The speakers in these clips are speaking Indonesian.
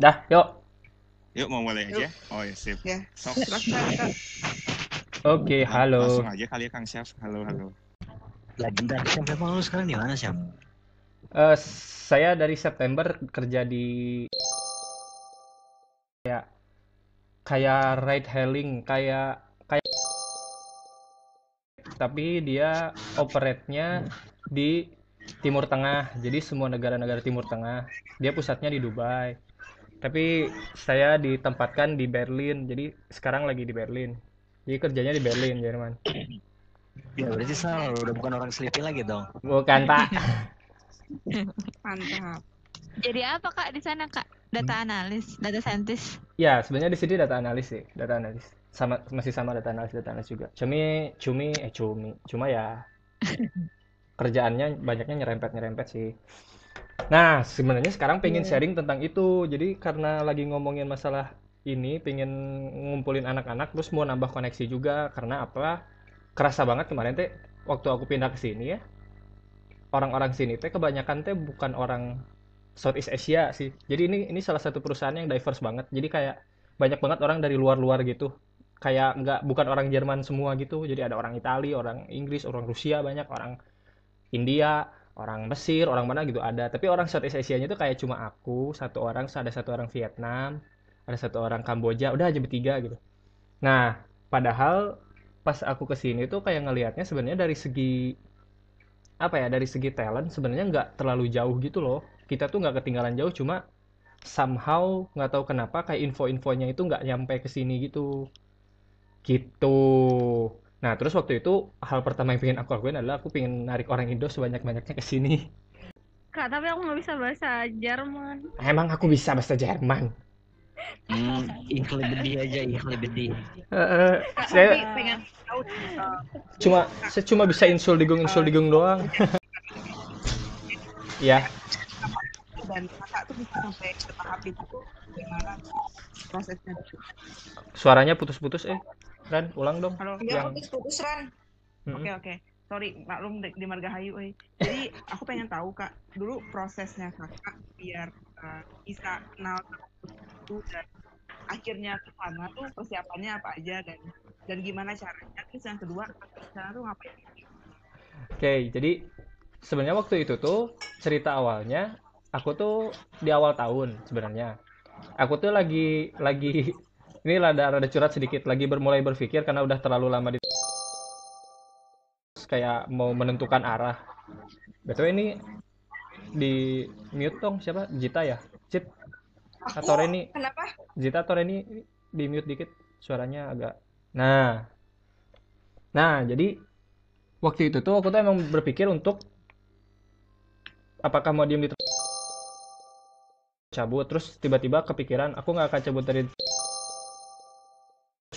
Dah, yuk. Yuk mau mulai Yuk. aja. Oh ya sip. Ya, Sok. silakan Kak. Oke, halo. Langsung aja kali ya Kang Syaf. Halo halo. Bentar, Syam, emang lu sekarang di mana, Syam? Eh, saya dari September kerja di kayak kayak ride hailing, kayak kayak tapi dia operate-nya di Timur Tengah. Jadi semua negara-negara Timur Tengah. Dia pusatnya di Dubai. Tapi saya ditempatkan di Berlin. Jadi sekarang lagi di Berlin. Jadi kerjanya di Berlin, Jerman. Ya berarti Sal, udah bukan orang Sleepy lagi dong. Bukan, Pak. Mantap. Jadi apa kak di sana kak? Data analis, data scientist. Ya, sebenarnya di sini data analis sih, data analis. Sama masih sama data analis, data analis juga. Cumi, cumi, eh cumi. Cuma ya kerjaannya banyaknya nyerempet-nyerempet sih. Nah, sebenarnya sekarang pengen Iya. sharing tentang itu. Jadi karena lagi ngomongin masalah ini, pengen ngumpulin anak-anak, terus mau nambah koneksi juga. Karena apa? Kerasa banget kemarin teh, waktu aku pindah ke sini ya, orang-orang sini teh kebanyakan teh bukan orang Southeast Asia sih. Jadi ini ini salah satu perusahaan yang diverse banget. Jadi kayak banyak banget orang dari luar-luar gitu. Kayak nggak bukan orang Jerman semua gitu. Jadi ada orang Italia, orang Inggris, orang Rusia banyak, orang India, orang Mesir, orang mana gitu ada. Tapi orang Southeast Asia-nya itu kayak cuma aku, satu orang, ada satu orang Vietnam, ada satu orang Kamboja, udah aja bertiga gitu. Nah, padahal pas aku ke sini tuh kayak ngelihatnya sebenarnya dari segi apa ya, dari segi talent sebenarnya nggak terlalu jauh gitu loh. Kita tuh nggak ketinggalan jauh, cuma somehow nggak tahu kenapa kayak info-infonya itu nggak nyampe ke sini gitu. Gitu. Nah, terus waktu itu hal pertama yang pengen aku lakuin adalah aku pengen narik orang Indo sebanyak-banyaknya ke sini. Kak, tapi aku nggak bisa bahasa Jerman. Emang aku bisa bahasa Jerman. Hmm, aja. Eh, Kak, saya pengen tahu cuma saya cuma bisa insul digung insul digung doang. Ya, dan kakak tuh bisa sampai ke tahap itu gimana prosesnya? suaranya putus-putus eh. Ran, ulang dong. Halo. Iya, Yang Ran. Mm-mm. Oke oke. Sorry, maklum di, di Margahayu, eh. Jadi aku pengen tahu kak, dulu prosesnya kakak biar eh, bisa kenal itu dan akhirnya ke sana tuh persiapannya apa aja dan dan gimana caranya. Terus yang kedua, sana tuh ngapain? Oke, jadi sebenarnya waktu itu tuh cerita awalnya aku tuh di awal tahun sebenarnya. Aku tuh lagi lagi ini rada rada curhat sedikit lagi bermulai berpikir karena udah terlalu lama di kayak mau menentukan arah. Betul ini di mute dong siapa? Jita ya? Cit Aku, atau Reni? kenapa? Zita atau Reni di mute dikit suaranya agak. Nah. Nah, jadi waktu itu tuh aku tuh emang berpikir untuk apakah mau diem di cabut terus tiba-tiba kepikiran aku nggak akan cabut dari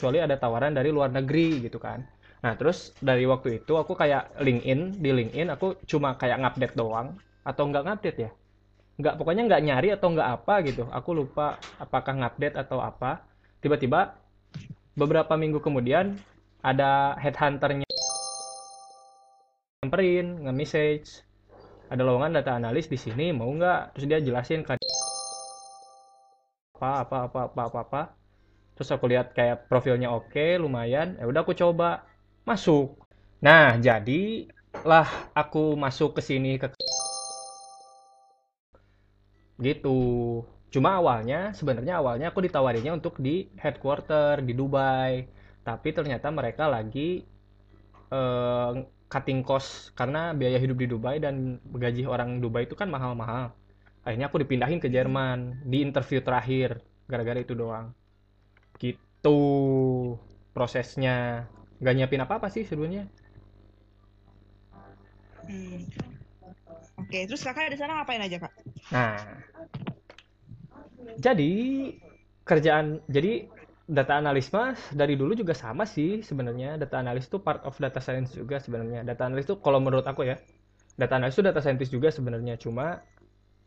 kecuali ada tawaran dari luar negeri gitu kan. Nah, terus dari waktu itu aku kayak LinkedIn, di LinkedIn aku cuma kayak ngupdate doang atau nggak ngupdate ya? Nggak, pokoknya nggak nyari atau nggak apa gitu. Aku lupa apakah ngupdate atau apa. Tiba-tiba beberapa minggu kemudian ada headhunternya nyamperin, nge-message. Ada lowongan data analis di sini, mau nggak? Terus dia jelasin kan apa apa apa apa apa apa. Terus aku lihat kayak profilnya oke, lumayan. Ya udah aku coba masuk. Nah, jadi lah aku masuk ke sini ke gitu. Cuma awalnya sebenarnya awalnya aku ditawarinya untuk di headquarter di Dubai. Tapi ternyata mereka lagi eh, cutting cost karena biaya hidup di Dubai dan gaji orang Dubai itu kan mahal-mahal. Akhirnya aku dipindahin ke Jerman di interview terakhir gara-gara itu doang. Gitu prosesnya. Gak nyiapin apa-apa sih sebenarnya. Hmm. Oke, terus kakak di sana ngapain aja kak? Nah, jadi kerjaan jadi data analis mas dari dulu juga sama sih sebenarnya. Data analis itu part of data science juga sebenarnya. Data analis itu kalau menurut aku ya, data analis itu data scientist juga sebenarnya. Cuma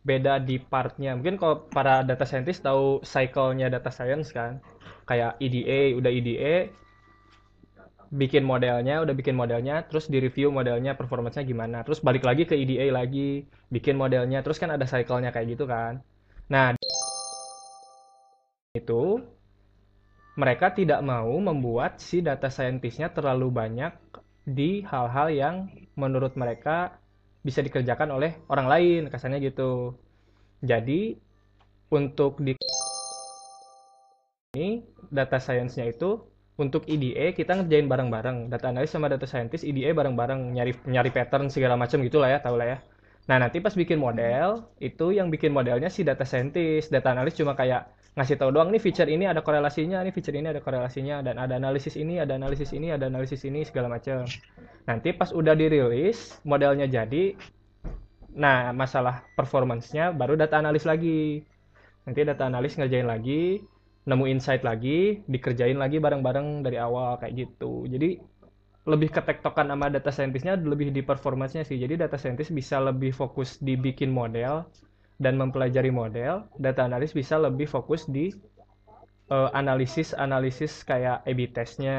beda di partnya. Mungkin kalau para data scientist tahu cycle-nya data science kan, kayak EDA, udah EDA, bikin modelnya, udah bikin modelnya, terus di-review modelnya, performance-nya gimana. Terus balik lagi ke EDA lagi, bikin modelnya, terus kan ada cycle-nya kayak gitu kan. Nah, itu mereka tidak mau membuat si data scientist-nya terlalu banyak di hal-hal yang menurut mereka bisa dikerjakan oleh orang lain, kasarnya gitu. Jadi untuk di ini data science-nya itu untuk EDA kita ngerjain bareng-bareng. Data analis sama data scientist EDA bareng-bareng nyari nyari pattern segala macam gitulah ya tau lah ya. Nah nanti pas bikin model itu yang bikin modelnya si data scientist. Data analis cuma kayak ngasih tahu doang nih feature ini ada korelasinya nih feature ini ada korelasinya dan ada analisis ini ada analisis ini ada analisis ini segala macam nanti pas udah dirilis modelnya jadi nah masalah performance-nya baru data analis lagi nanti data analis ngerjain lagi nemu insight lagi, dikerjain lagi bareng-bareng dari awal kayak gitu. Jadi lebih ketektokan sama data scientist-nya lebih di performance-nya sih. Jadi data scientist bisa lebih fokus di bikin model dan mempelajari model, data analis bisa lebih fokus di uh, analisis analisis kayak A/B test-nya.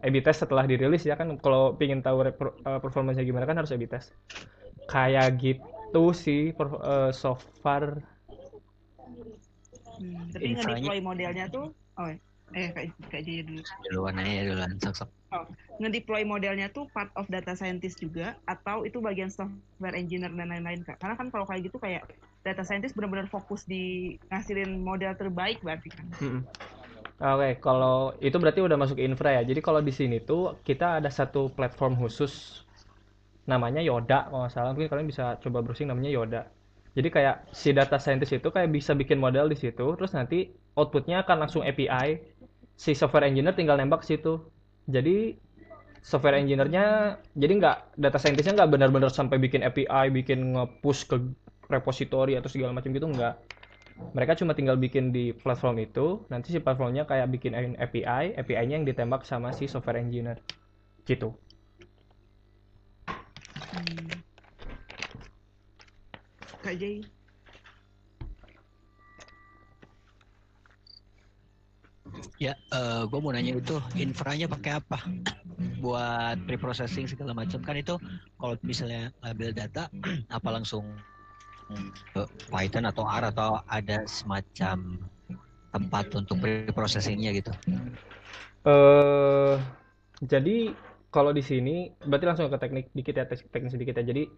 A/B test setelah dirilis ya kan kalau pengen tahu uh, performance-nya gimana kan harus A/B test. Kayak gitu sih per, uh, so far Hmm, tapi ngedeploy modelnya tuh, oh eh kayak kayak dulu. Duluan aja duluan sok sok. Ngedeploy modelnya tuh part of data scientist juga atau itu bagian software engineer dan lain-lain kak? Karena kan kalau kayak gitu kayak data scientist benar-benar fokus di ngasilin model terbaik berarti kan? Mm-mm. Oke, kalau itu berarti udah masuk infra ya. Jadi kalau di sini tuh kita ada satu platform khusus namanya Yoda kalau nggak salah. Mungkin kalian bisa coba browsing namanya Yoda. Jadi kayak si data scientist itu kayak bisa bikin model di situ, terus nanti outputnya akan langsung API. Si software engineer tinggal nembak situ. Jadi software engineer-nya jadi nggak data scientist-nya nggak benar-benar sampai bikin API, bikin nge-push ke repository atau segala macam gitu nggak. Mereka cuma tinggal bikin di platform itu, nanti si platformnya kayak bikin API, API-nya yang ditembak sama si software engineer. Gitu. Hmm. Kak Ya, eh gue mau nanya itu infranya pakai apa? Buat preprocessing segala macam kan itu kalau misalnya ambil data apa langsung ke Python atau R atau ada semacam tempat untuk preprocessingnya gitu. eh jadi kalau di sini berarti langsung ke teknik dikit ya tek- teknis sedikit ya. Jadi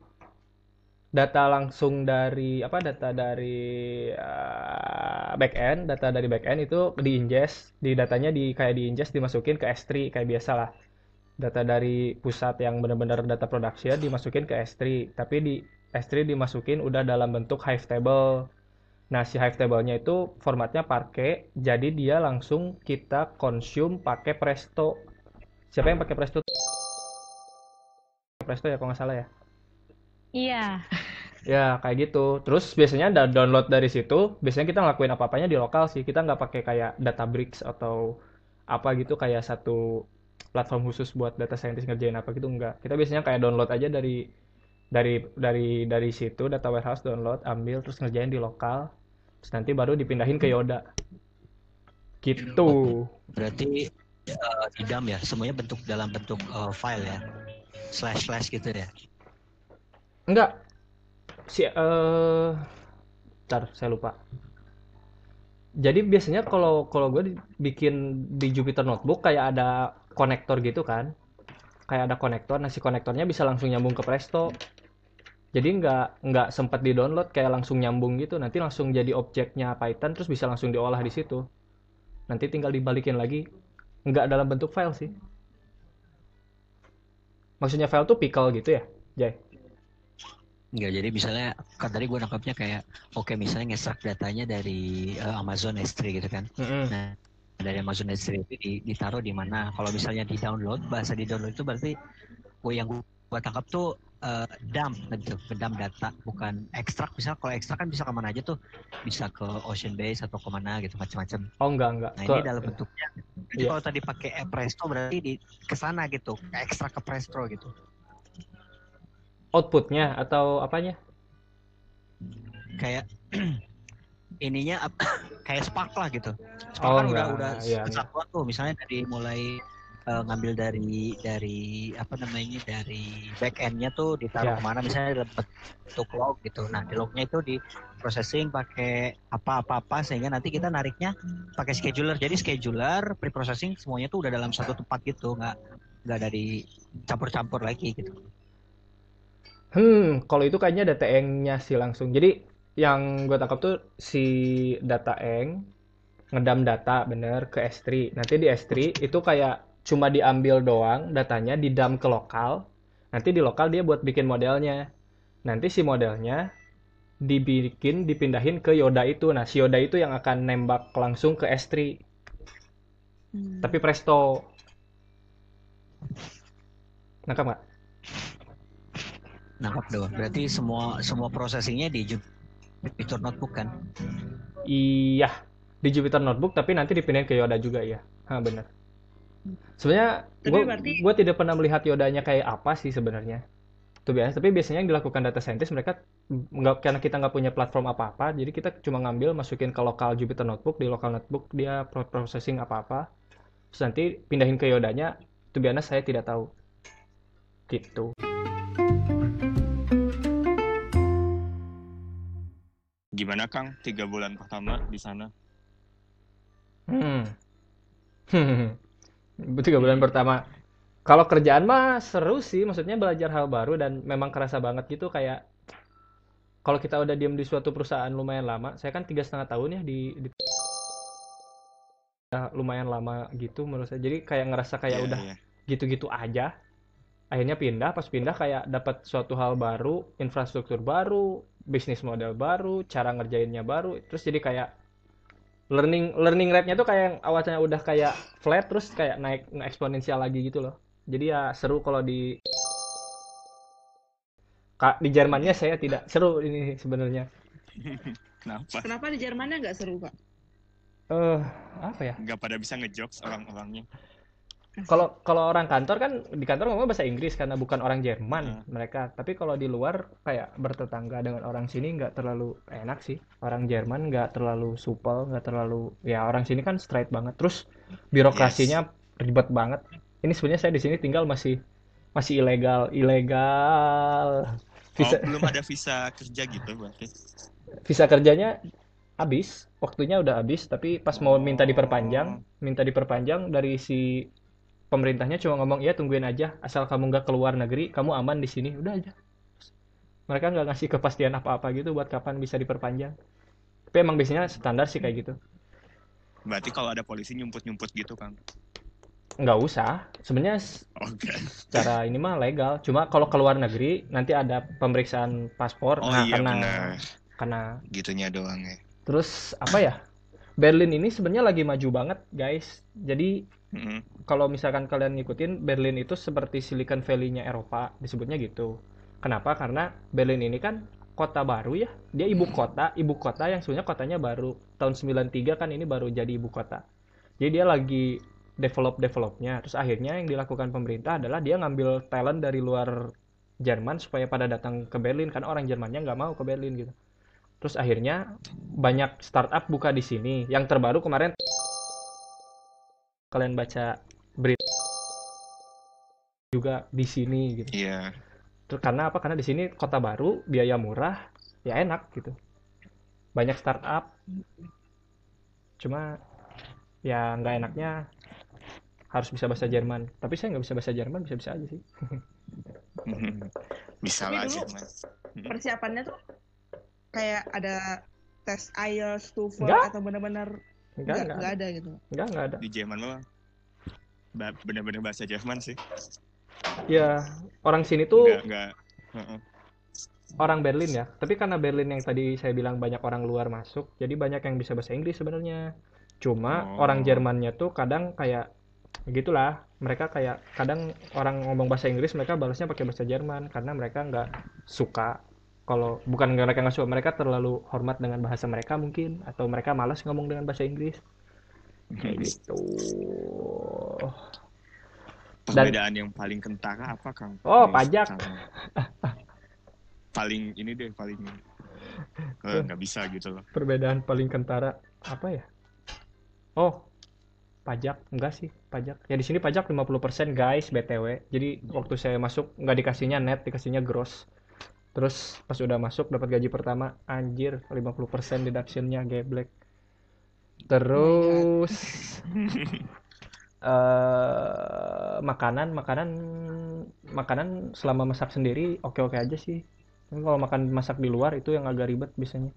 data langsung dari apa data dari eh, backend, data dari backend itu diingest, di datanya di kayak diingest dimasukin ke S3 kayak biasa lah. Data dari pusat yang benar-benar data production dimasukin ke S3, tapi di S3 dimasukin udah dalam bentuk Hive table. Nah, si Hive table-nya itu formatnya Parquet, jadi dia langsung kita consume pakai Presto. Siapa yang pakai Presto? Presto ya kalau nggak salah ya. Iya. Ya, kayak gitu. Terus biasanya da- download dari situ, biasanya kita ngelakuin apa-apanya di lokal sih. Kita nggak pakai kayak Databricks atau apa gitu kayak satu platform khusus buat data scientist ngerjain apa gitu enggak. Kita biasanya kayak download aja dari dari dari dari situ data warehouse download, ambil terus ngerjain di lokal. Terus nanti baru dipindahin ke Yoda. Gitu. Berarti eh, di DAM ya, semuanya bentuk dalam bentuk eh, file ya. Slash slash gitu ya. Enggak. Si Ntar, saya lupa. Jadi biasanya kalau kalau gue bikin di Jupyter Notebook kayak ada konektor gitu kan. Kayak ada konektor, nah si konektornya bisa langsung nyambung ke Presto. Jadi nggak nggak sempat di download kayak langsung nyambung gitu. Nanti langsung jadi objeknya Python terus bisa langsung diolah di situ. Nanti tinggal dibalikin lagi. Nggak dalam bentuk file sih. Maksudnya file tuh pickle gitu ya, Jay? Enggak, jadi misalnya kan tadi gue nangkapnya kayak oke misalnya ngesak datanya dari eh, Amazon S3 gitu kan. Mm-mm. Nah, dari Amazon S3 itu di- ditaruh di mana? Kalau misalnya di download, bahasa di download itu berarti gue yang gue tangkap tuh eh, dump gitu, dump data, bukan ekstrak. Misal kalau ekstrak kan bisa ke mana aja tuh, bisa ke Ocean Base atau ke mana gitu macam-macam. Oh enggak enggak. Nah ini dalam bentuknya. Jadi Iya. kalau tadi pakai Presto berarti di ke sana gitu, ke ekstrak ke Presto gitu. Outputnya atau apanya? Kayak ininya kayak Spark lah gitu. Spark Oh, kan udah enggak. udah Iya, kesatuan tuh, misalnya dari mulai eh, ngambil dari dari apa namanya dari back endnya tuh ditaruh Ya. ke mana misalnya dalam bentuk log gitu. Nah di lognya itu di processing pakai apa-apa-apa sehingga nanti kita nariknya pakai scheduler. Jadi scheduler, pre-processing semuanya tuh udah dalam satu tempat gitu, nggak nggak dari campur-campur lagi gitu. Hmm, kalau itu kayaknya data eng-nya sih langsung. Jadi yang gue tangkap tuh si data eng ngedam data bener ke S3. Nanti di S3 itu kayak cuma diambil doang datanya di dump ke lokal. Nanti di lokal dia buat bikin modelnya. Nanti si modelnya dibikin dipindahin ke Yoda itu. Nah, si Yoda itu yang akan nembak langsung ke S3. Hmm. Tapi presto. Nangkap nggak? Nangkap doang. Berarti semua semua processingnya di Jupyter Notebook kan? Iya, di Jupyter Notebook tapi nanti dipindahin ke Yoda juga ya. Ha, bener. Sebenarnya gue berarti- gue tidak pernah melihat Yodanya kayak apa sih sebenarnya. Tuh biasa, tapi biasanya yang dilakukan data scientist mereka nggak karena kita nggak punya platform apa-apa, jadi kita cuma ngambil masukin ke lokal Jupyter Notebook, di lokal notebook dia pro- processing apa-apa, terus nanti pindahin ke Yodanya. Itu biasa saya tidak tahu. Gitu. Gimana Kang? Tiga bulan pertama di sana? Hmm. Tiga bulan pertama. Kalau kerjaan mah seru sih, maksudnya belajar hal baru dan memang kerasa banget gitu kayak kalau kita udah diem di suatu perusahaan lumayan lama, saya kan tiga setengah tahun ya di, di ya, lumayan lama gitu menurut saya. Jadi kayak ngerasa kayak Iya, udah iya. gitu-gitu aja. Akhirnya pindah, pas pindah kayak dapat suatu hal baru, infrastruktur baru, bisnis model baru, cara ngerjainnya baru. Terus jadi kayak learning learning rate-nya tuh kayak yang awalnya udah kayak flat terus kayak naik eksponensial lagi gitu loh. Jadi ya seru kalau di Kak, di Jermannya saya tidak seru ini sebenarnya. Kenapa? Kenapa di Jermannya nggak seru, Kak? Eh, apa ya? Nggak pada bisa ngejokes orang-orangnya. Kalau kalau orang kantor kan di kantor ngomong bahasa Inggris karena bukan orang Jerman Hmm. mereka. Tapi kalau di luar kayak bertetangga dengan orang sini nggak terlalu enak sih. Orang Jerman nggak terlalu supel, nggak terlalu ya orang sini kan straight banget. Terus birokrasinya ribet banget. Ini sebenarnya saya di sini tinggal masih masih ilegal, ilegal. Visa Oh, belum ada visa kerja gitu berarti. visa kerjanya habis, waktunya udah habis, tapi pas mau minta Oh. diperpanjang, minta diperpanjang dari si pemerintahnya cuma ngomong, ya tungguin aja, asal kamu nggak keluar negeri, kamu aman di sini, udah aja. Mereka nggak ngasih kepastian apa-apa gitu buat kapan bisa diperpanjang. Tapi emang biasanya standar sih kayak gitu. Berarti kalau ada polisi nyumput-nyumput gitu, Kang. Nggak usah, sebenarnya Oke. secara ini mah legal. Cuma kalau keluar negeri nanti ada pemeriksaan paspor, Oh nah iya karena benar. karena Gitunya doang ya. terus apa ya? Berlin ini sebenarnya lagi maju banget, guys. Jadi Mm-mm. kalau misalkan kalian ngikutin Berlin itu seperti Silicon Valley-nya Eropa, disebutnya gitu. Kenapa? Karena Berlin ini kan kota baru ya. Dia ibu kota, ibu kota yang sebenarnya kotanya baru. Tahun 93 kan ini baru jadi ibu kota. Jadi dia lagi develop-developnya. Terus akhirnya yang dilakukan pemerintah adalah dia ngambil talent dari luar Jerman supaya pada datang ke Berlin. Kan orang Jermannya nggak mau ke Berlin gitu. Terus akhirnya banyak startup buka di sini. Yang terbaru kemarin kalian baca berita juga di sini gitu. Iya. Terus karena apa? Karena di sini kota baru, biaya murah, ya enak gitu. Banyak startup. Cuma ya nggak enaknya harus bisa bahasa Jerman. Tapi saya nggak bisa bahasa Jerman, bisa-bisa aja sih. Bisa Tapi lah dulu- Jerman. Persiapannya tuh kayak ada tes IELTS, TOEFL atau benar-benar Enggak, nggak enggak, nggak ada gitu. enggak, enggak ada. Di Jerman mah ba- bener-bener bahasa Jerman sih. Ya, orang sini tuh Enggak, enggak. Heeh. orang Berlin ya. Tapi karena Berlin yang tadi saya bilang banyak orang luar masuk, jadi banyak yang bisa bahasa Inggris sebenarnya. Cuma Oh. orang Jermannya tuh kadang kayak gitulah. Mereka kayak kadang orang ngomong bahasa Inggris mereka balasnya pakai bahasa Jerman karena mereka nggak suka kalau bukan mereka nggak suka mereka terlalu hormat dengan bahasa mereka mungkin atau mereka malas ngomong dengan bahasa Inggris kayak gitu. Dan- Perbedaan yang paling kentara apa, Kang? Oh, pajak. Paling ini deh, paling nggak bisa gitu loh. Perbedaan paling kentara apa ya? Oh, pajak enggak sih pajak ya di sini pajak 50% guys BTW jadi waktu saya masuk nggak dikasihnya net dikasihnya gross terus pas udah masuk dapat gaji pertama anjir 50% deductionnya geblek terus eh makanan makanan makanan selama masak sendiri oke oke aja sih Tapi kalau makan masak di luar itu yang agak ribet biasanya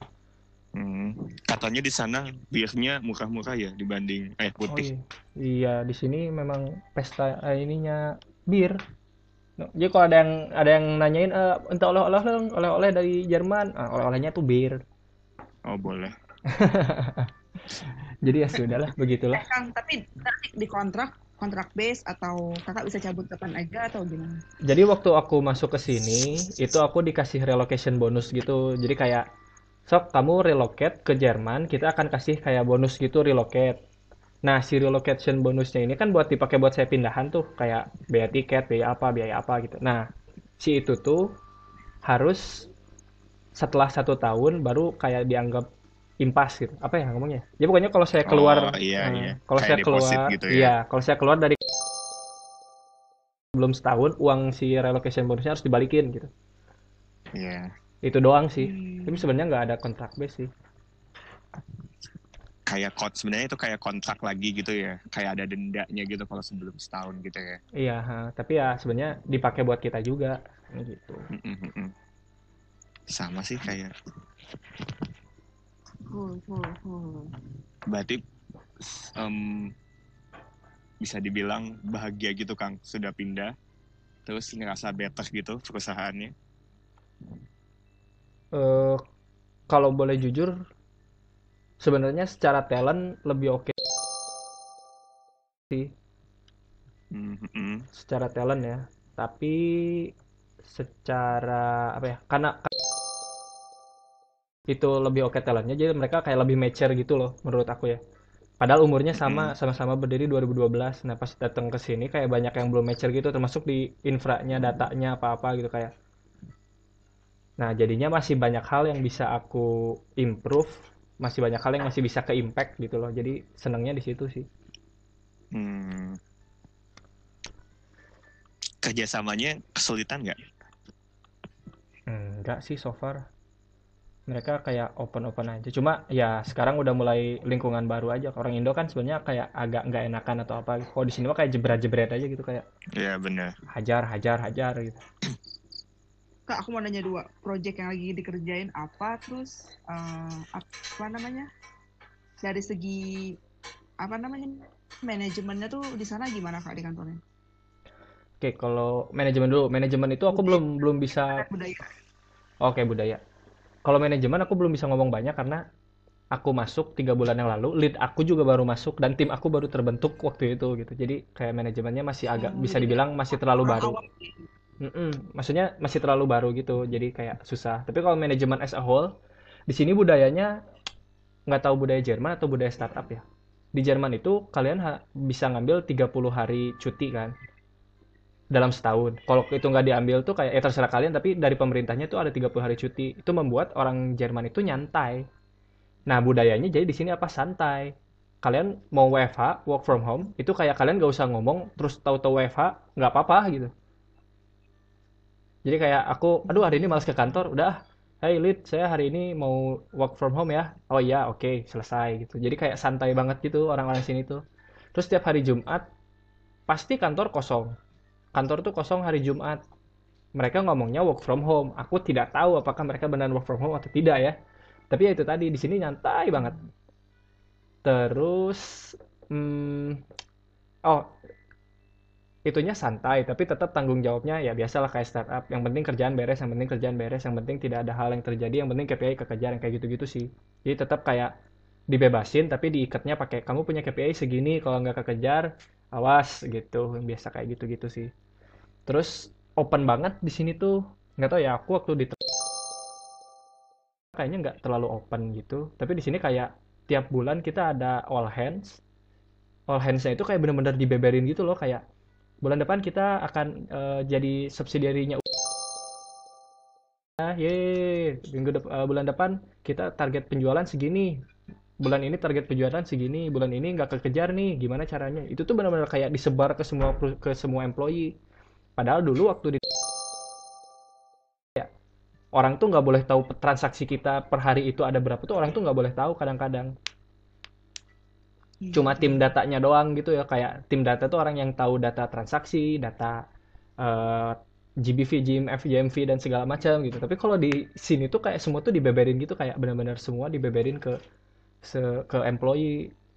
Hmm, katanya di sana birnya murah-murah ya dibanding Oh air putih. iya, iya di sini memang pesta eh, ininya bir. No, Jadi kalau ada yang ada yang nanyain eh entah oleh-oleh dong, oleh-oleh dari Jerman, ah, oleh-olehnya tuh bir. Oh boleh. Jadi ya sudahlah, begitulah. Eh, Kang, tapi nanti di kontrak kontrak base atau kakak bisa cabut kapan aja atau gimana? Jadi waktu aku masuk ke sini, itu aku dikasih relocation bonus gitu. Jadi kayak sok kamu relocate ke Jerman, kita akan kasih kayak bonus gitu relocate. Nah, si relocation bonusnya ini kan buat dipakai buat saya pindahan tuh, kayak biaya tiket, biaya apa, biaya apa gitu. Nah, si itu tuh harus setelah satu tahun baru kayak dianggap impas gitu. Apa ya ngomongnya? Ya pokoknya kalau saya keluar, Oh, iya, eh, iya. kalau saya keluar, gitu ya. iya, kalau saya keluar dari belum setahun, uang si relocation bonusnya harus dibalikin gitu. Iya. Itu doang sih. Hmm. Tapi sebenarnya nggak ada kontrak base sih. Kayak kot sebenarnya itu kayak kontrak lagi gitu ya. Kayak ada dendanya gitu kalau sebelum setahun gitu ya. Iya, ha. tapi ya sebenarnya dipakai buat kita juga gitu. Sama sih kayak Cool, cool, cool. berarti em, bisa dibilang bahagia gitu Kang sudah pindah terus ngerasa better gitu perusahaannya Eh kalau boleh jujur, sebenarnya secara talent lebih oke sih, Mm, mm-mm. secara talent ya. Tapi secara apa ya? Karena itu lebih oke talentnya, jadi mereka kayak lebih mature gitu loh, menurut aku ya. Padahal umurnya sama, sama-sama berdiri 2012. Nah, pas datang ke sini kayak banyak yang belum mature gitu, termasuk di infranya, datanya, apa-apa gitu kayak. Nah, jadinya masih banyak hal yang bisa aku improve, masih banyak hal yang masih bisa ke impact gitu loh. Jadi senangnya di situ sih. Hmm. kerjasamanya kesulitan nggak Enggak sih so far. Mereka kayak open-open aja. Cuma ya sekarang udah mulai lingkungan baru aja. Orang Indo kan sebenarnya kayak agak nggak enakan atau apa. Kalau di sini mah kayak jebret-jebret aja gitu kayak ya benar hajar, hajar, hajar gitu. Kak, aku mau nanya dua. Project yang lagi dikerjain apa? Terus eh, apa namanya? Dari segi apa namanya? Manajemennya tuh di sana gimana Kak di kantornya? Oke, kalau manajemen dulu. Manajemen itu aku belum belum bisa Budaya. Oke, budaya. Kalau manajemen aku belum bisa ngomong banyak karena aku masuk tiga bulan yang lalu, lead aku juga baru masuk dan tim aku baru terbentuk waktu itu gitu. Jadi kayak manajemennya masih agak Oh, bisa jadi dibilang masih terlalu baru. Mm-mm, maksudnya masih terlalu baru gitu, jadi kayak susah. Tapi kalau manajemen as a whole, di sini budayanya nggak tahu budaya Jerman atau budaya startup ya. Di Jerman itu kalian ha- bisa ngambil 30 hari cuti kan dalam setahun. Kalau itu nggak diambil tuh kayak ya terserah kalian, tapi dari pemerintahnya tuh ada 30 hari cuti. Itu membuat orang Jerman itu nyantai. Nah, budayanya jadi di sini apa santai. Kalian mau WFH, work from home, itu kayak kalian nggak usah ngomong, terus tahu-tahu WFH, nggak apa-apa gitu. Jadi kayak aku, aduh hari ini malas ke kantor, udah, hey lead, saya hari ini mau work from home ya. Oh iya, oke, selesai gitu. Jadi kayak santai banget gitu orang-orang sini tuh. Terus setiap hari Jumat, pasti kantor kosong. Kantor tuh kosong hari Jumat. Mereka ngomongnya work from home. Aku tidak tahu apakah mereka benar work from home atau tidak ya. Tapi ya itu tadi, di sini nyantai banget. Terus, hmm, oh, itunya santai tapi tetap tanggung jawabnya ya biasalah kayak startup. Yang penting kerjaan beres yang penting kerjaan beres yang penting tidak ada hal yang terjadi yang penting KPI kekejar yang kayak gitu-gitu sih. Jadi tetap kayak dibebasin tapi diikatnya pakai kamu punya KPI segini kalau nggak kekejar awas gitu. Biasa kayak gitu-gitu sih. Terus open banget di sini tuh. Nggak tahu ya aku waktu di kayaknya nggak terlalu open gitu. Tapi di sini kayak tiap bulan kita ada all hands. All hands-nya itu kayak bener-bener dibeberin gitu loh kayak bulan depan kita akan eh, jadi subsidiarinya yeay minggu dep- eh, bulan depan kita target penjualan segini. Bulan ini target penjualan segini. Bulan ini nggak kekejar nih. Gimana caranya? Itu tuh benar-benar kayak disebar ke semua ke semua employee. Padahal dulu waktu di ya, orang tuh nggak boleh tahu transaksi kita per hari itu ada berapa tuh. Orang tuh nggak boleh tahu kadang-kadang cuma tim datanya doang gitu ya kayak tim data tuh orang yang tahu data transaksi data eh, GBV, GMF, GMV dan segala macam gitu. Tapi kalau di sini tuh kayak semua tuh dibeberin gitu kayak benar-benar semua dibeberin ke se- ke employee.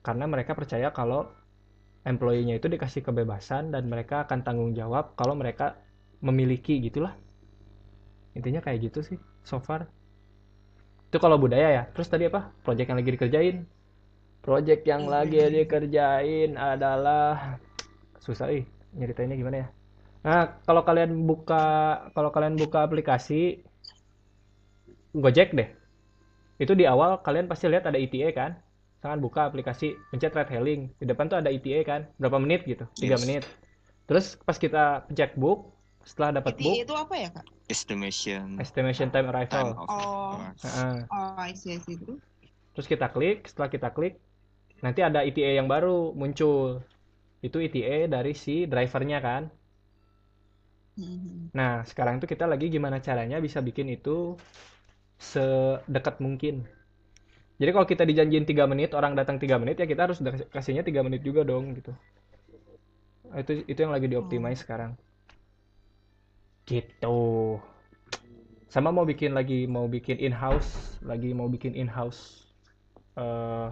Karena mereka percaya kalau employee-nya itu dikasih kebebasan dan mereka akan tanggung jawab kalau mereka memiliki gitulah. Intinya kayak gitu sih so far. Itu kalau budaya ya. Terus tadi apa? Project yang lagi dikerjain project yang lagi dikerjain adalah susah ih nyeritainnya gimana ya nah kalau kalian buka kalau kalian buka aplikasi Gojek deh itu di awal kalian pasti lihat ada ETA kan misalkan buka aplikasi pencet ride hailing di depan tuh ada ETA kan berapa menit gitu tiga Yes. menit terus pas kita pencet book setelah dapat ETA book itu apa ya kak? estimation estimation time time arrival of Oh. Heeh. Oh, I see, I see. Terus kita klik setelah kita klik nanti ada ETA yang baru muncul. Itu ETA dari si drivernya kan? Mhm. nah sekarang tuh kita lagi gimana caranya bisa bikin itu sedekat mungkin. Jadi kalau kita dijanjiin tiga menit orang datang tiga menit ya kita harus kasihnya tiga menit juga dong gitu. Itu itu yang lagi dioptimize sekarang. Gitu. Sama mau bikin lagi mau bikin in-house lagi mau bikin in-house eh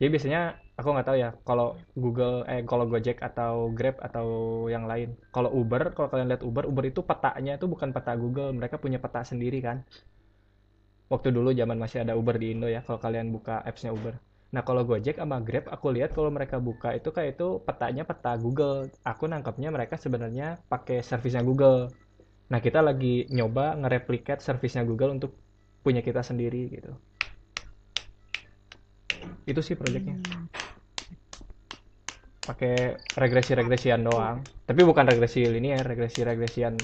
jadi biasanya aku nggak tahu ya kalau Google eh kalau Gojek atau Grab atau yang lain. Kalau Uber kalau kalian lihat Uber Uber itu petanya itu bukan peta Google mereka punya peta sendiri kan. Waktu dulu zaman masih ada Uber di Indo ya kalau kalian buka appsnya Uber. Nah kalau Gojek sama Grab aku lihat kalau mereka buka itu kayak itu petanya peta Google. Aku nangkapnya mereka sebenarnya pakai servisnya Google. Nah kita lagi nyoba ngereplikat servisnya Google untuk punya kita sendiri gitu itu sih proyeknya Hmm. pakai regresi-regresian doang tapi bukan regresi linear regresi-regresian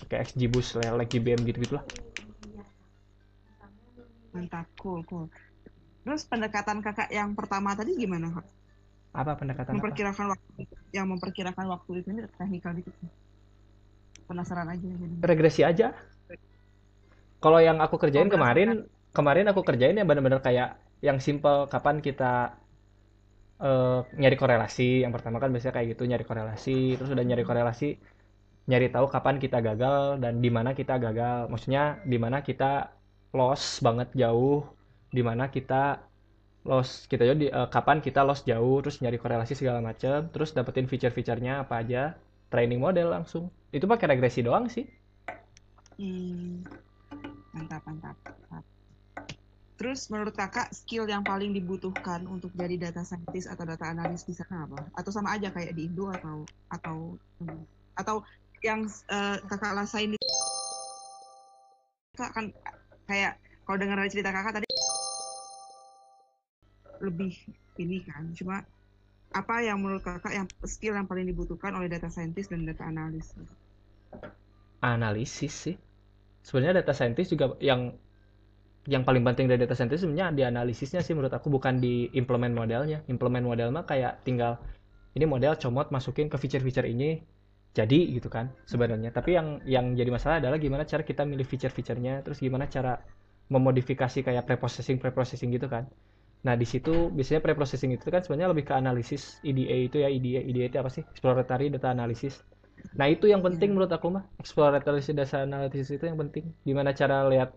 pakai XGBoost lah like GBM gitu gitulah Mantap, cool, cool. Terus pendekatan kakak yang pertama tadi gimana kak? apa pendekatan apa Memperkirakan waktu, yang memperkirakan waktu itu ini teknikal dikit. Penasaran aja jadi. regresi aja kalau yang aku kerjain Oh, kemarin kemarin aku kerjain ya benar-benar kayak yang simple kapan kita eh, nyari korelasi. Yang pertama kan biasanya kayak gitu nyari korelasi. Terus udah nyari korelasi nyari tahu kapan kita gagal dan di mana kita gagal. Maksudnya di mana kita loss banget jauh di mana kita loss kita jadi eh, kapan kita loss jauh terus nyari korelasi segala macam terus dapetin feature-featurenya apa aja training model langsung. Itu pakai regresi doang sih. Hmm. Mantap, mantap, mantap. Terus menurut kakak skill yang paling dibutuhkan untuk jadi data scientist atau data analis di sana apa? Atau sama aja kayak di Indo atau atau atau yang eh, kakak rasain di kakak kan kayak kalau dengar dari cerita kakak tadi lebih ini kan cuma apa yang menurut kakak yang skill yang paling dibutuhkan oleh data scientist dan data analis? Analisis sih. Sebenarnya data scientist juga yang yang paling penting dari data scientist sebenarnya di analisisnya sih menurut aku bukan di implement modelnya. Implement model mah kayak tinggal ini model comot masukin ke feature-feature ini jadi gitu kan sebenarnya. Tapi yang yang jadi masalah adalah gimana cara kita milih feature-featurenya terus gimana cara memodifikasi kayak preprocessing preprocessing gitu kan. Nah di situ biasanya preprocessing itu kan sebenarnya lebih ke analisis EDA itu ya. EDA EDA itu apa sih? Exploratory data analysis. Nah, itu yang penting menurut aku mah. Exploratory data analysis itu yang penting. Gimana cara lihat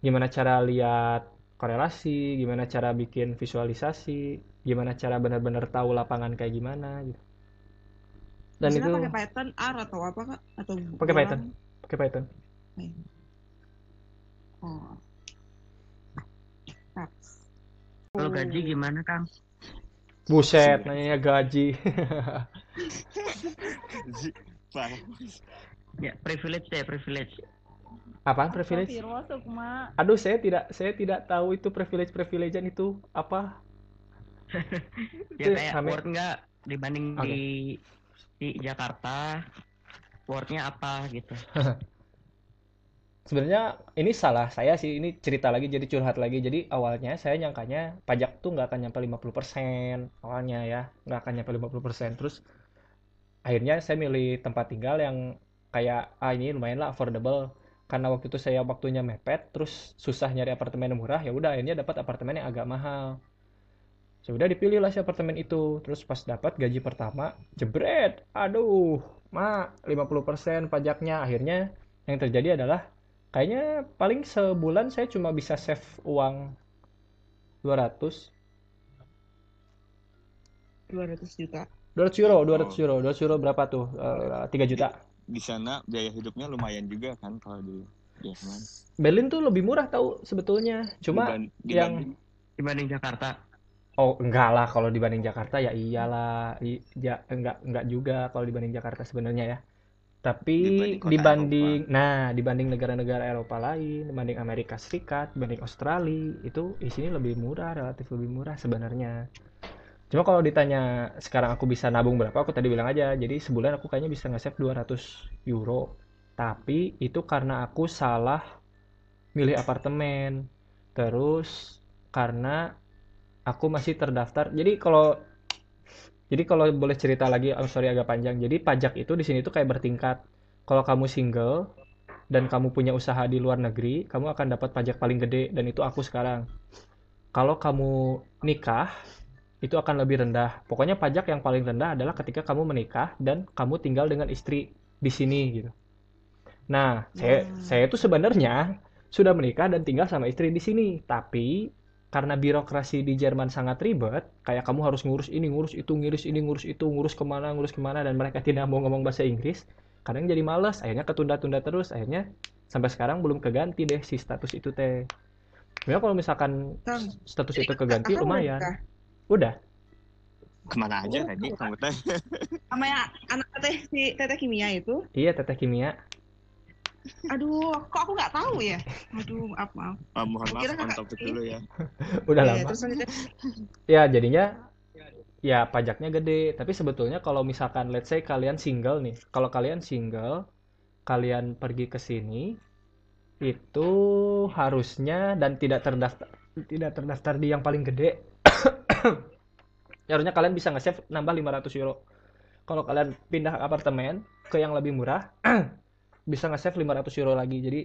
gimana cara lihat korelasi, gimana cara bikin visualisasi, gimana cara benar-benar tahu lapangan kayak gimana gitu. Dan Biasanya itu pakai Python R atau apa kak atau Pakai? Python. pakai Python. oh Tap. Kalau gaji gimana Kang? Buset, nanya gaji. Ya privilege deh privilege. Apaan privilege? Aduh, saya tidak saya tidak tahu itu privilege-privilegean itu apa. Ya Itu kayak rame. Word nggak dibanding Oke. di di Jakarta. Wordnya apa gitu? sebenarnya ini salah saya sih ini cerita lagi jadi curhat lagi jadi awalnya saya nyangkanya pajak tuh nggak akan nyampe 50% awalnya ya nggak akan nyampe 50% terus akhirnya saya milih tempat tinggal yang kayak ah ini lumayan lah affordable karena waktu itu saya waktunya mepet terus susah nyari apartemen yang murah ya udah akhirnya dapat apartemen yang agak mahal. Ya udah dipilih lah si apartemen itu. Terus pas dapat gaji pertama jebret. Aduh ma 50% pajaknya. Akhirnya yang terjadi adalah kayaknya paling sebulan saya cuma bisa save uang 200 200 juta. 200 euro Oh. 200 euro 200 euro berapa tuh? Eh, 3 juta Di sana biaya hidupnya lumayan juga kan kalau di Jerman. Berlin tuh lebih murah tahu sebetulnya. Cuma Diban- yang dibanding- Jakarta. oh enggak lah kalau dibanding Jakarta ya iyalah. I- ya enggak enggak juga kalau dibanding Jakarta sebenarnya ya. Tapi Dibanding dibanding nah dibanding negara-negara Eropa lain dibanding Amerika Serikat dibanding Australia itu di sini lebih murah relatif lebih murah sebenarnya cuma kalau ditanya sekarang aku bisa nabung berapa aku tadi bilang aja jadi sebulan aku kayaknya bisa nge-save 200 euro. Tapi itu karena aku salah milih apartemen. Terus karena aku masih terdaftar jadi kalau jadi kalau boleh cerita lagi I'm sorry agak panjang. Jadi pajak itu di sini tuh kayak bertingkat. Kalau kamu single dan kamu punya usaha di luar negeri kamu akan dapat pajak paling gede dan itu aku sekarang. Kalau kamu nikah itu akan lebih rendah pokoknya pajak yang paling rendah adalah ketika kamu menikah dan kamu tinggal dengan istri di sini gitu nah saya Hmm. saya tuh sebenarnya sudah menikah dan tinggal sama istri di sini tapi karena birokrasi di Jerman sangat ribet, kayak kamu harus ngurus ini, ngurus itu, ngurus ini, ngurus itu, ngurus ke mana, ngurus ke mana, dan mereka tidak mau ngomong bahasa Inggris, kadang jadi males, akhirnya ketunda-tunda terus, akhirnya sampai sekarang belum keganti deh si status itu teh. Ya kalau misalkan status itu keganti lumayan. Udah. Ke mana aja Oh, tadi iya. kamu teh? sama yang anak teteh si teteh kimia itu Iya, teteh kimia. aduh kok aku nggak tahu ya aduh maaf maaf Ah, mohon maaf kira on kakak topik dulu ya. Udah Iya, lama. terus lanjut. Ya, jadinya ya pajaknya gede. Tapi sebetulnya kalau misalkan let's say kalian single nih, kalau kalian single, kalian pergi ke sini itu harusnya dan tidak terdaftar tidak terdaftar di yang paling gede. Ya harusnya kalian bisa nge-save nambah 500 euro. Kalau kalian pindah apartemen ke yang lebih murah, bisa nge-save 500 euro lagi. Jadi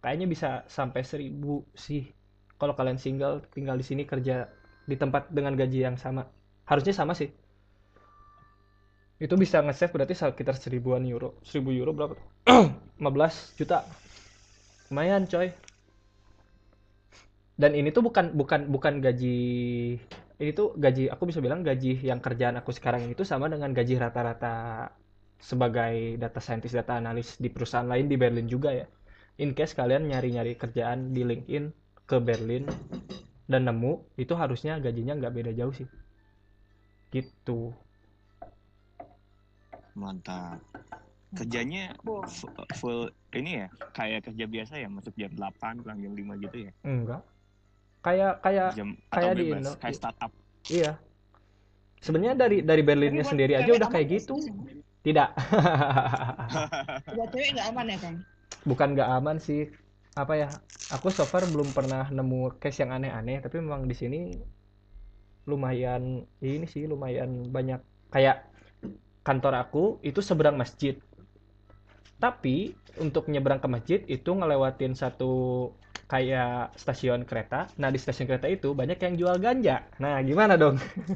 kayaknya bisa sampai 1000 sih. Kalau kalian single tinggal di sini kerja di tempat dengan gaji yang sama. Harusnya sama sih. Itu bisa nge-save berarti sekitar seribuan euro. 1000 euro berapa tuh? 15 juta. Lumayan, coy. Dan ini tuh bukan bukan bukan gaji ini tuh gaji aku bisa bilang gaji yang kerjaan aku sekarang itu sama dengan gaji rata-rata sebagai data scientist, data analis di perusahaan lain di Berlin juga ya. In case kalian nyari-nyari kerjaan di LinkedIn ke Berlin dan nemu, itu harusnya gajinya nggak beda jauh sih. Gitu. Mantap. Kerjanya Wah. fu- full ini ya, kayak kerja biasa ya, masuk jam 8, pulang jam 5 gitu ya. Enggak. Kayak kayak Jam kayak di Indo. kayak startup. iya. Sebenarnya dari dari Berlinnya Tapi sendiri aja udah kayak gitu. sih? Tidak. buat cewek nggak aman ya kang Bukan nggak aman sih. Apa ya? Aku so far belum pernah nemu case yang aneh-aneh, tapi memang di sini lumayan ini sih lumayan banyak kayak kantor aku itu seberang masjid. Tapi untuk nyebrang ke masjid itu ngelewatin satu kayak stasiun kereta. Nah, di stasiun kereta itu banyak yang jual ganja. Nah, gimana dong?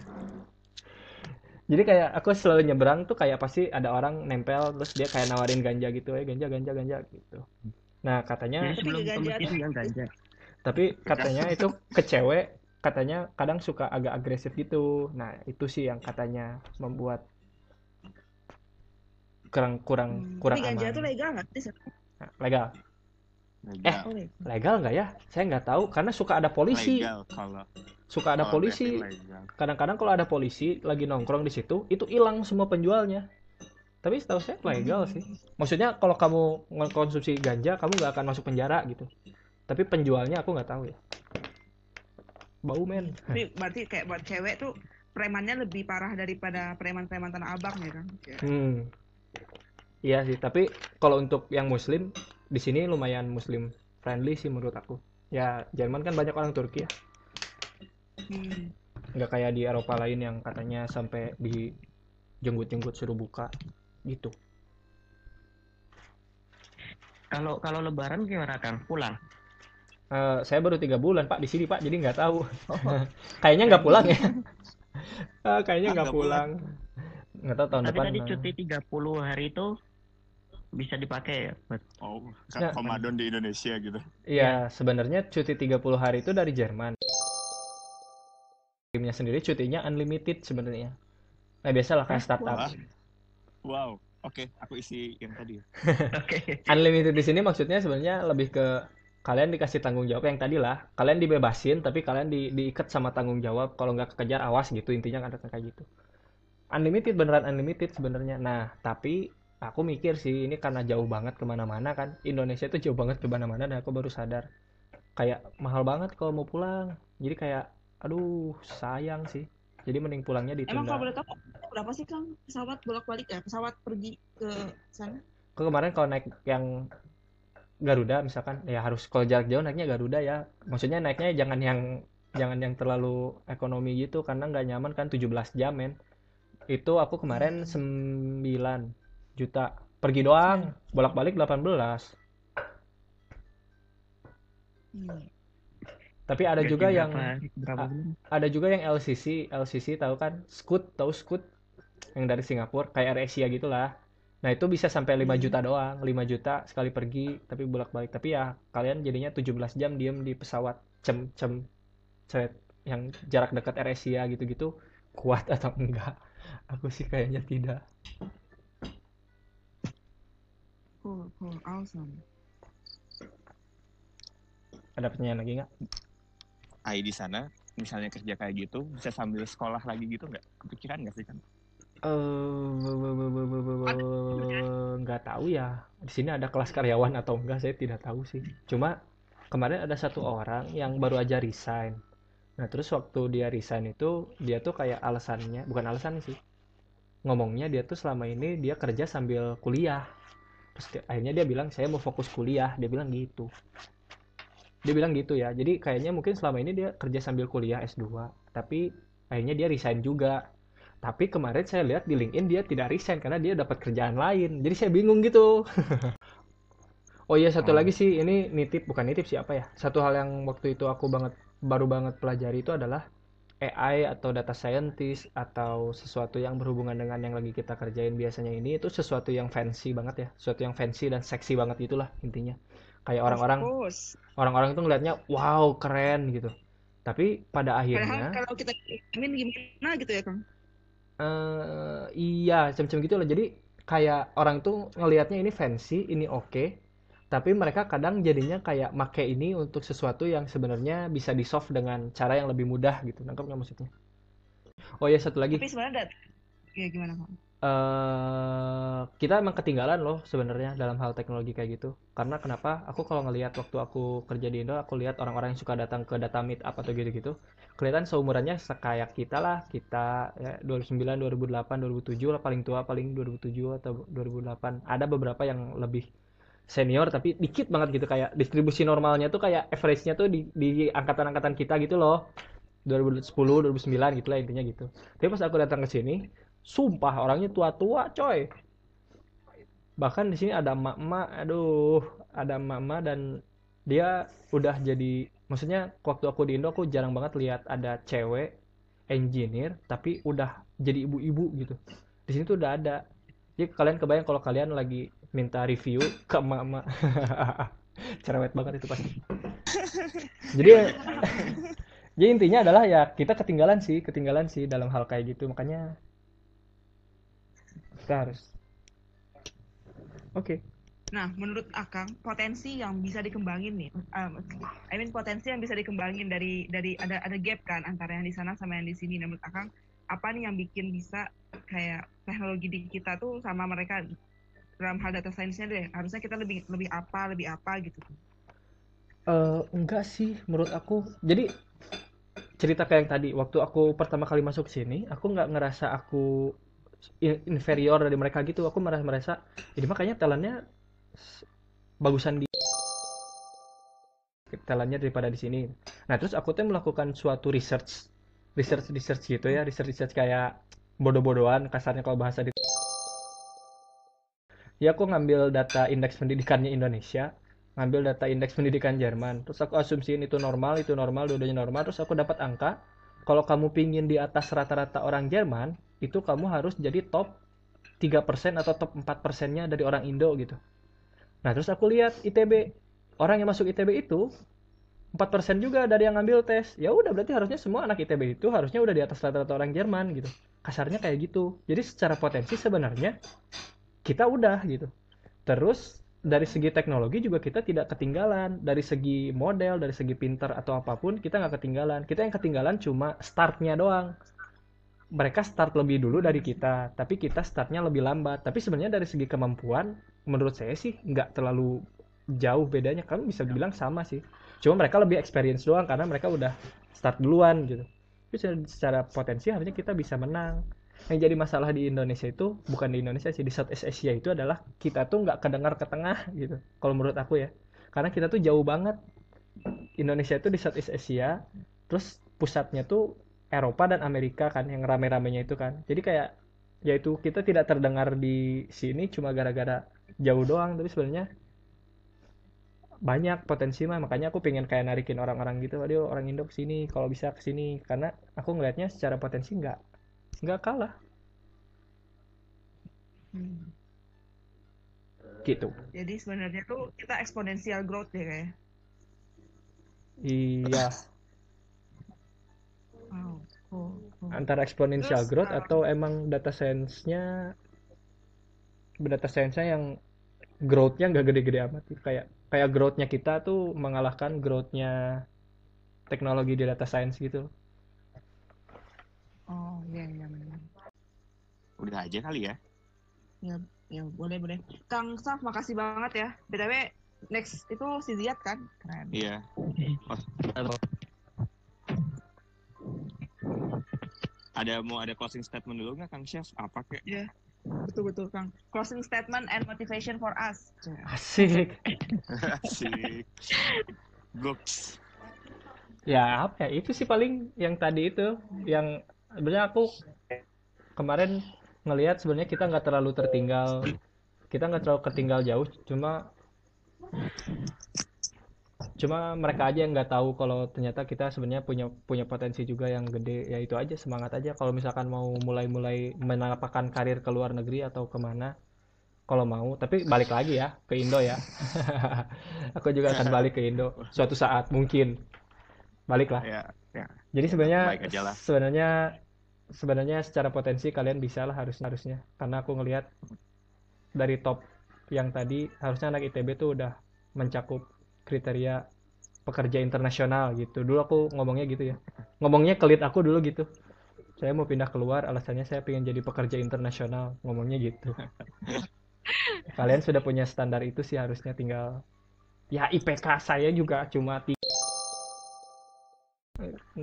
Jadi kayak aku selalu nyebrang tuh kayak pasti ada orang nempel terus dia kayak nawarin ganja gitu, eh ganja ganja ganja gitu. Nah, katanya Jadi sebelum ganja yang ganja. tapi katanya itu ke cewek katanya kadang suka agak agresif gitu. Nah, itu sih yang katanya membuat kurang kurang Hmm, kurang tapi ganja aman. tuh legal nggak sih legal. Legal. Oh, legal. Legal nggak ya? Saya nggak tahu karena suka ada polisi. Legal kalau Suka ada kalau polisi. Kadang-kadang kalau ada polisi lagi nongkrong di situ, itu hilang semua penjualnya. Tapi setahu saya legal sih. Maksudnya kalau kamu mengkonsumsi ganja, kamu nggak akan masuk penjara gitu. Tapi penjualnya aku nggak tahu ya. Bau men. tapi berarti kayak buat cewek tuh premannya lebih parah daripada preman-preman tanah abang ya kan Hmm. Iya sih, tapi kalau untuk yang muslim di sini lumayan muslim friendly sih menurut aku ya Jerman kan banyak orang Turki ya Hmm. nggak kayak di Eropa lain yang katanya sampai di jenggut-jenggut suruh buka gitu Kalau kalau lebaran gimana Kang? Pulang. Eh, saya baru tiga bulan pak di sini pak jadi nggak tahu kayaknya nggak pulang ya Ah, kayaknya nggak pulang nggak tahu tahun Tapi depan tadi nah. cuti 30 hari itu bisa dipakai ya buat Oh, Ya. kan Ramadan di Indonesia gitu. Iya, sebenarnya cuti 30 hari itu dari Jerman. Timnya sendiri cutinya unlimited sebenarnya. Nah, biasalah kayak startup. Wow. Oke, aku isi yang tadi. Oke. Unlimited di sini maksudnya sebenarnya lebih ke kalian dikasih tanggung jawab yang tadi lah. Kalian dibebasin, tapi kalian di, diikat sama tanggung jawab. Kalau nggak kekejar, awas gitu. Intinya kan kayak gitu. Unlimited beneran unlimited sebenarnya. Nah, tapi aku mikir sih ini karena jauh banget ke mana-mana kan. Indonesia itu jauh banget ke mana-mana dan aku baru sadar kayak mahal banget kalau mau pulang. Jadi kayak, aduh sayang sih. Jadi mending pulangnya Emang ditunda. kalau boleh tahu berapa sih Kang pesawat bolak-balik ya? Pesawat pergi ke sana? Aku kemarin kalau naik yang Garuda misalkan ya harus kalau jarak jauh naiknya Garuda ya. Maksudnya naiknya jangan yang jangan yang terlalu ekonomi gitu karena nggak nyaman kan 17 jam men. Itu aku kemarin 9 juta pergi doang, bolak-balik 18. Hmm. Tapi ada juga yang berapa, ada juga yang LCC, LCC tahu kan? Scoot, tahu Scoot? Yang dari Singapura, kayak AirAsia gitulah. Nah, itu bisa sampai 5 juta doang, 5 juta sekali pergi, tapi bolak-balik. Tapi ya kalian jadinya 17 jam diem di pesawat cem cem ceret yang jarak dekat AirAsia gitu-gitu kuat atau enggak? Aku sih kayaknya tidak. Cool, cool, awesome. Ada pertanyaan lagi nggak? AI di sana, misalnya kerja kayak gitu, bisa sambil sekolah lagi gitu nggak? Kepikiran nggak sih kan? Eh, nggak tahu ya. Di sini ada kelas karyawan atau enggak, saya tidak tahu sih. Cuma kemarin ada satu orang yang baru aja resign. Nah, terus waktu dia resign itu, dia tuh kayak alasannya, bukan alasan sih. Ngomongnya dia tuh selama ini dia kerja sambil kuliah. Terus akhirnya dia bilang, saya mau fokus kuliah. Dia bilang gitu. Dia bilang gitu ya. Jadi kayaknya mungkin selama ini dia kerja sambil kuliah S2. Tapi akhirnya dia resign juga. Tapi kemarin saya lihat di LinkedIn dia tidak resign karena dia dapat kerjaan lain. Jadi saya bingung gitu. Oh iya satu Oh. lagi sih ini nitip bukan nitip siapa ya? Satu hal yang waktu itu aku banget baru banget pelajari itu adalah AI atau data scientist atau sesuatu yang berhubungan dengan yang lagi kita kerjain biasanya ini itu sesuatu yang fancy banget ya, sesuatu yang fancy dan seksi banget itulah intinya. Kayak orang-orang orang-orang itu ngelihatnya wow keren gitu. Tapi pada Padahal akhirnya kalau kita amin gimana gitu ya Kang? eh iya, macam-macam gitu loh. Jadi kayak orang tuh ngelihatnya ini fancy, ini oke, tapi mereka kadang jadinya kayak make ini untuk sesuatu yang sebenarnya bisa di-solve dengan cara yang lebih mudah gitu. Nangkep nggak maksudnya? Oh ya satu lagi, Tapi sebenarnya ya gimana eh kita emang ketinggalan loh sebenarnya dalam hal teknologi kayak gitu. Karena kenapa? Aku kalau ngelihat waktu aku kerja di Indo, aku lihat orang-orang yang suka datang ke data meet up atau gitu-gitu, kelihatan seumurannya sekayak kita lah. Kita ya 2009, 2008, 2007 lah paling tua paling 2007 atau 2008. Ada beberapa yang lebih senior tapi dikit banget gitu kayak distribusi normalnya tuh kayak average-nya tuh di di angkatan-angkatan kita gitu loh. 2010, 2009 gitu lah intinya gitu. Tapi pas aku datang ke sini, sumpah orangnya tua-tua, coy. Bahkan di sini ada emak-emak, aduh, ada emak-emak dan dia udah jadi maksudnya waktu aku di Indo aku jarang banget lihat ada cewek engineer tapi udah jadi ibu-ibu gitu. Di sini tuh udah ada. Jadi kalian kebayang kalau kalian lagi minta review ke emak-emak. Cerewet banget itu pasti. Jadi jadi intinya adalah ya kita ketinggalan sih, ketinggalan sih dalam hal kayak gitu. Makanya kita harus Oke. Nah, menurut Akang, potensi yang bisa dikembangin nih, um, I mean potensi yang bisa dikembangin dari dari ada ada gap kan antara yang di sana sama yang di sini. Nah, menurut Akang, apa nih yang bikin bisa kayak teknologi di kita tuh sama mereka dalam hal data science-nya deh. Harusnya kita lebih lebih apa, lebih apa gitu. Eh, enggak sih menurut aku. Jadi cerita kayak yang tadi, waktu aku pertama kali masuk sini, aku nggak ngerasa aku in- inferior dari mereka gitu. Aku merasa merasa ini makanya talentnya bagusan di talentnya daripada di sini nah terus aku tuh melakukan suatu research research research gitu ya research research kayak bodoh-bodohan kasarnya kalau bahasa di ya aku ngambil data indeks pendidikannya Indonesia ngambil data indeks pendidikan Jerman. Terus aku asumsiin itu normal itu normal dua-duanya normal. Terus aku dapat angka kalau kamu pingin di atas rata-rata orang Jerman itu kamu harus jadi top 3% atau top 4 persennya dari orang Indo gitu. Nah terus aku lihat ITB orang yang masuk ITB itu 4% juga dari yang ngambil tes. Ya udah berarti harusnya semua anak ITB itu harusnya udah di atas rata-rata orang Jerman gitu. Kasarnya kayak gitu. Jadi secara potensi sebenarnya kita udah gitu. Terus dari segi teknologi juga kita tidak ketinggalan. Dari segi model dari segi pinter atau apa pun kita nggak ketinggalan. Kita yang ketinggalan cuma startnya doang. Mereka start lebih dulu dari kita tapi kita startnya lebih lambat. Tapi sebenarnya dari segi kemampuan menurut saya sih nggak terlalu jauh bedanya. Kamu bisa bilang sama sih. Cuma mereka lebih experience doang karena mereka udah start duluan gitu. Tapi secara- potensi harusnya kita bisa menang yang jadi masalah di Indonesia itu bukan di Indonesia sih di Southeast Asia itu adalah kita tuh nggak kedengar ke tengah gitu kalau menurut aku ya. Karena kita tuh jauh banget. Indonesia itu di Southeast Asia terus pusatnya tuh Eropa dan Amerika kan yang rame-ramenya itu kan. Jadi kayak yaitu kita tidak terdengar di sini cuma gara-gara jauh doang tapi sebenarnya banyak potensi mah. Makanya aku pengen kayak narikin orang-orang gitu aduh orang Indo ke sini kalau bisa ke sini karena aku ngelihatnya secara potensi nggak nggak kalah Hmm. gitu Jadi sebenarnya tuh kita eksponensial growth ya kayak. iya Wow. Cool, cool. antara exponential Terus, growth uh, atau emang data science-nya data science-nya yang growth-nya nggak gede-gede amat kayak kayak growth-nya kita tuh mengalahkan growth-nya teknologi di data science gitu Oh iya iya benar. Udah aja kali ya. Ya ya boleh boleh. Kang Saf makasih banget ya. btw next itu si Ziad kan? Keren. Iya. Ada mau ada closing statement dulu nggak Kang Chef? Apa kek? Betul betul Kang. Closing statement and motivation for us. asik Asik. Goops. ya apa ya itu sih paling yang tadi itu yang sebenarnya aku kemarin ngelihat sebenarnya kita nggak terlalu tertinggal. Kita nggak terlalu ketinggal jauh cuma cuma mereka aja yang nggak tahu kalau ternyata kita sebenarnya punya punya potensi juga yang gede. Ya itu aja semangat aja. Kalau misalkan mau mulai-mulai menapakkan karir ke luar negeri atau ke mana kalau mau. Tapi balik lagi ya ke Indo ya. Aku juga akan balik ke Indo. Suatu saat mungkin. Balik lah Ya, ya. jadi sebenarnya sebenarnya sebenarnya secara potensi kalian bisa lah harusnya harusnya. Karena aku ngelihat dari top yang tadi harusnya anak ITB tuh udah mencakup kriteria pekerja internasional gitu. Dulu aku ngomongnya gitu ya. Ngomongnya kelit aku dulu gitu. Saya mau pindah keluar alasannya saya pengen jadi pekerja internasional. Ngomongnya gitu. Kalian sudah punya standar itu sih harusnya tinggal ya IPK saya juga cuma ti-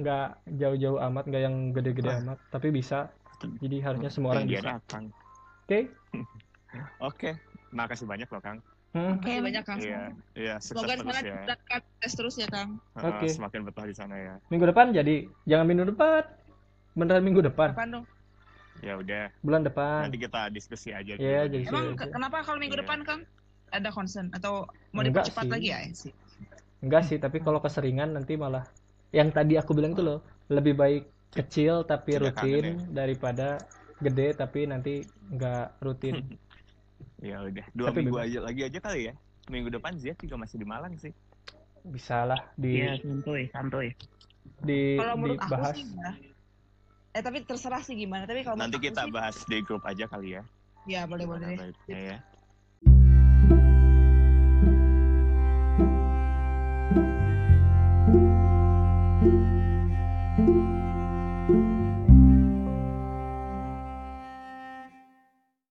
nggak jauh-jauh amat nggak yang gede-gede amat tapi bisa jadi harusnya semua orang Tinggian bisa oke Oke. Makasih banyak loh Kang. Hmm, Makasih banyak Kang. Iya, iya sukses Semoga terus semangat ya. kita tes terus ya Kang. Oke. Semakin betah di sana ya. minggu depan jadi jangan minggu depan beneran minggu depan Kapan dong? Ya udah, bulan depan nanti kita diskusi aja. Iya, dulu. jadi Emang Iya. ke- kenapa kalau minggu Iya. depan Kang? Ada concern atau mau Enggak dipercepat sih. lagi ya sih? enggak sih tapi kalau keseringan nanti malah yang tadi aku bilang tuh loh lebih baik kecil tapi Tidak kangen rutin daripada gede tapi nanti nggak rutin Ya udah, dua Tapi minggu bebas. aja lagi aja kali ya. Minggu depan Ziad juga masih di Malang sih. bisa lah di Iya, santuy, santuy. di Kalau menurut dibahas aku sih enggak. Eh tapi terserah sih gimana. Tapi kalau Nanti aku kita sih, bahas di grup aja kali ya. ya boleh boleh baiknya ya.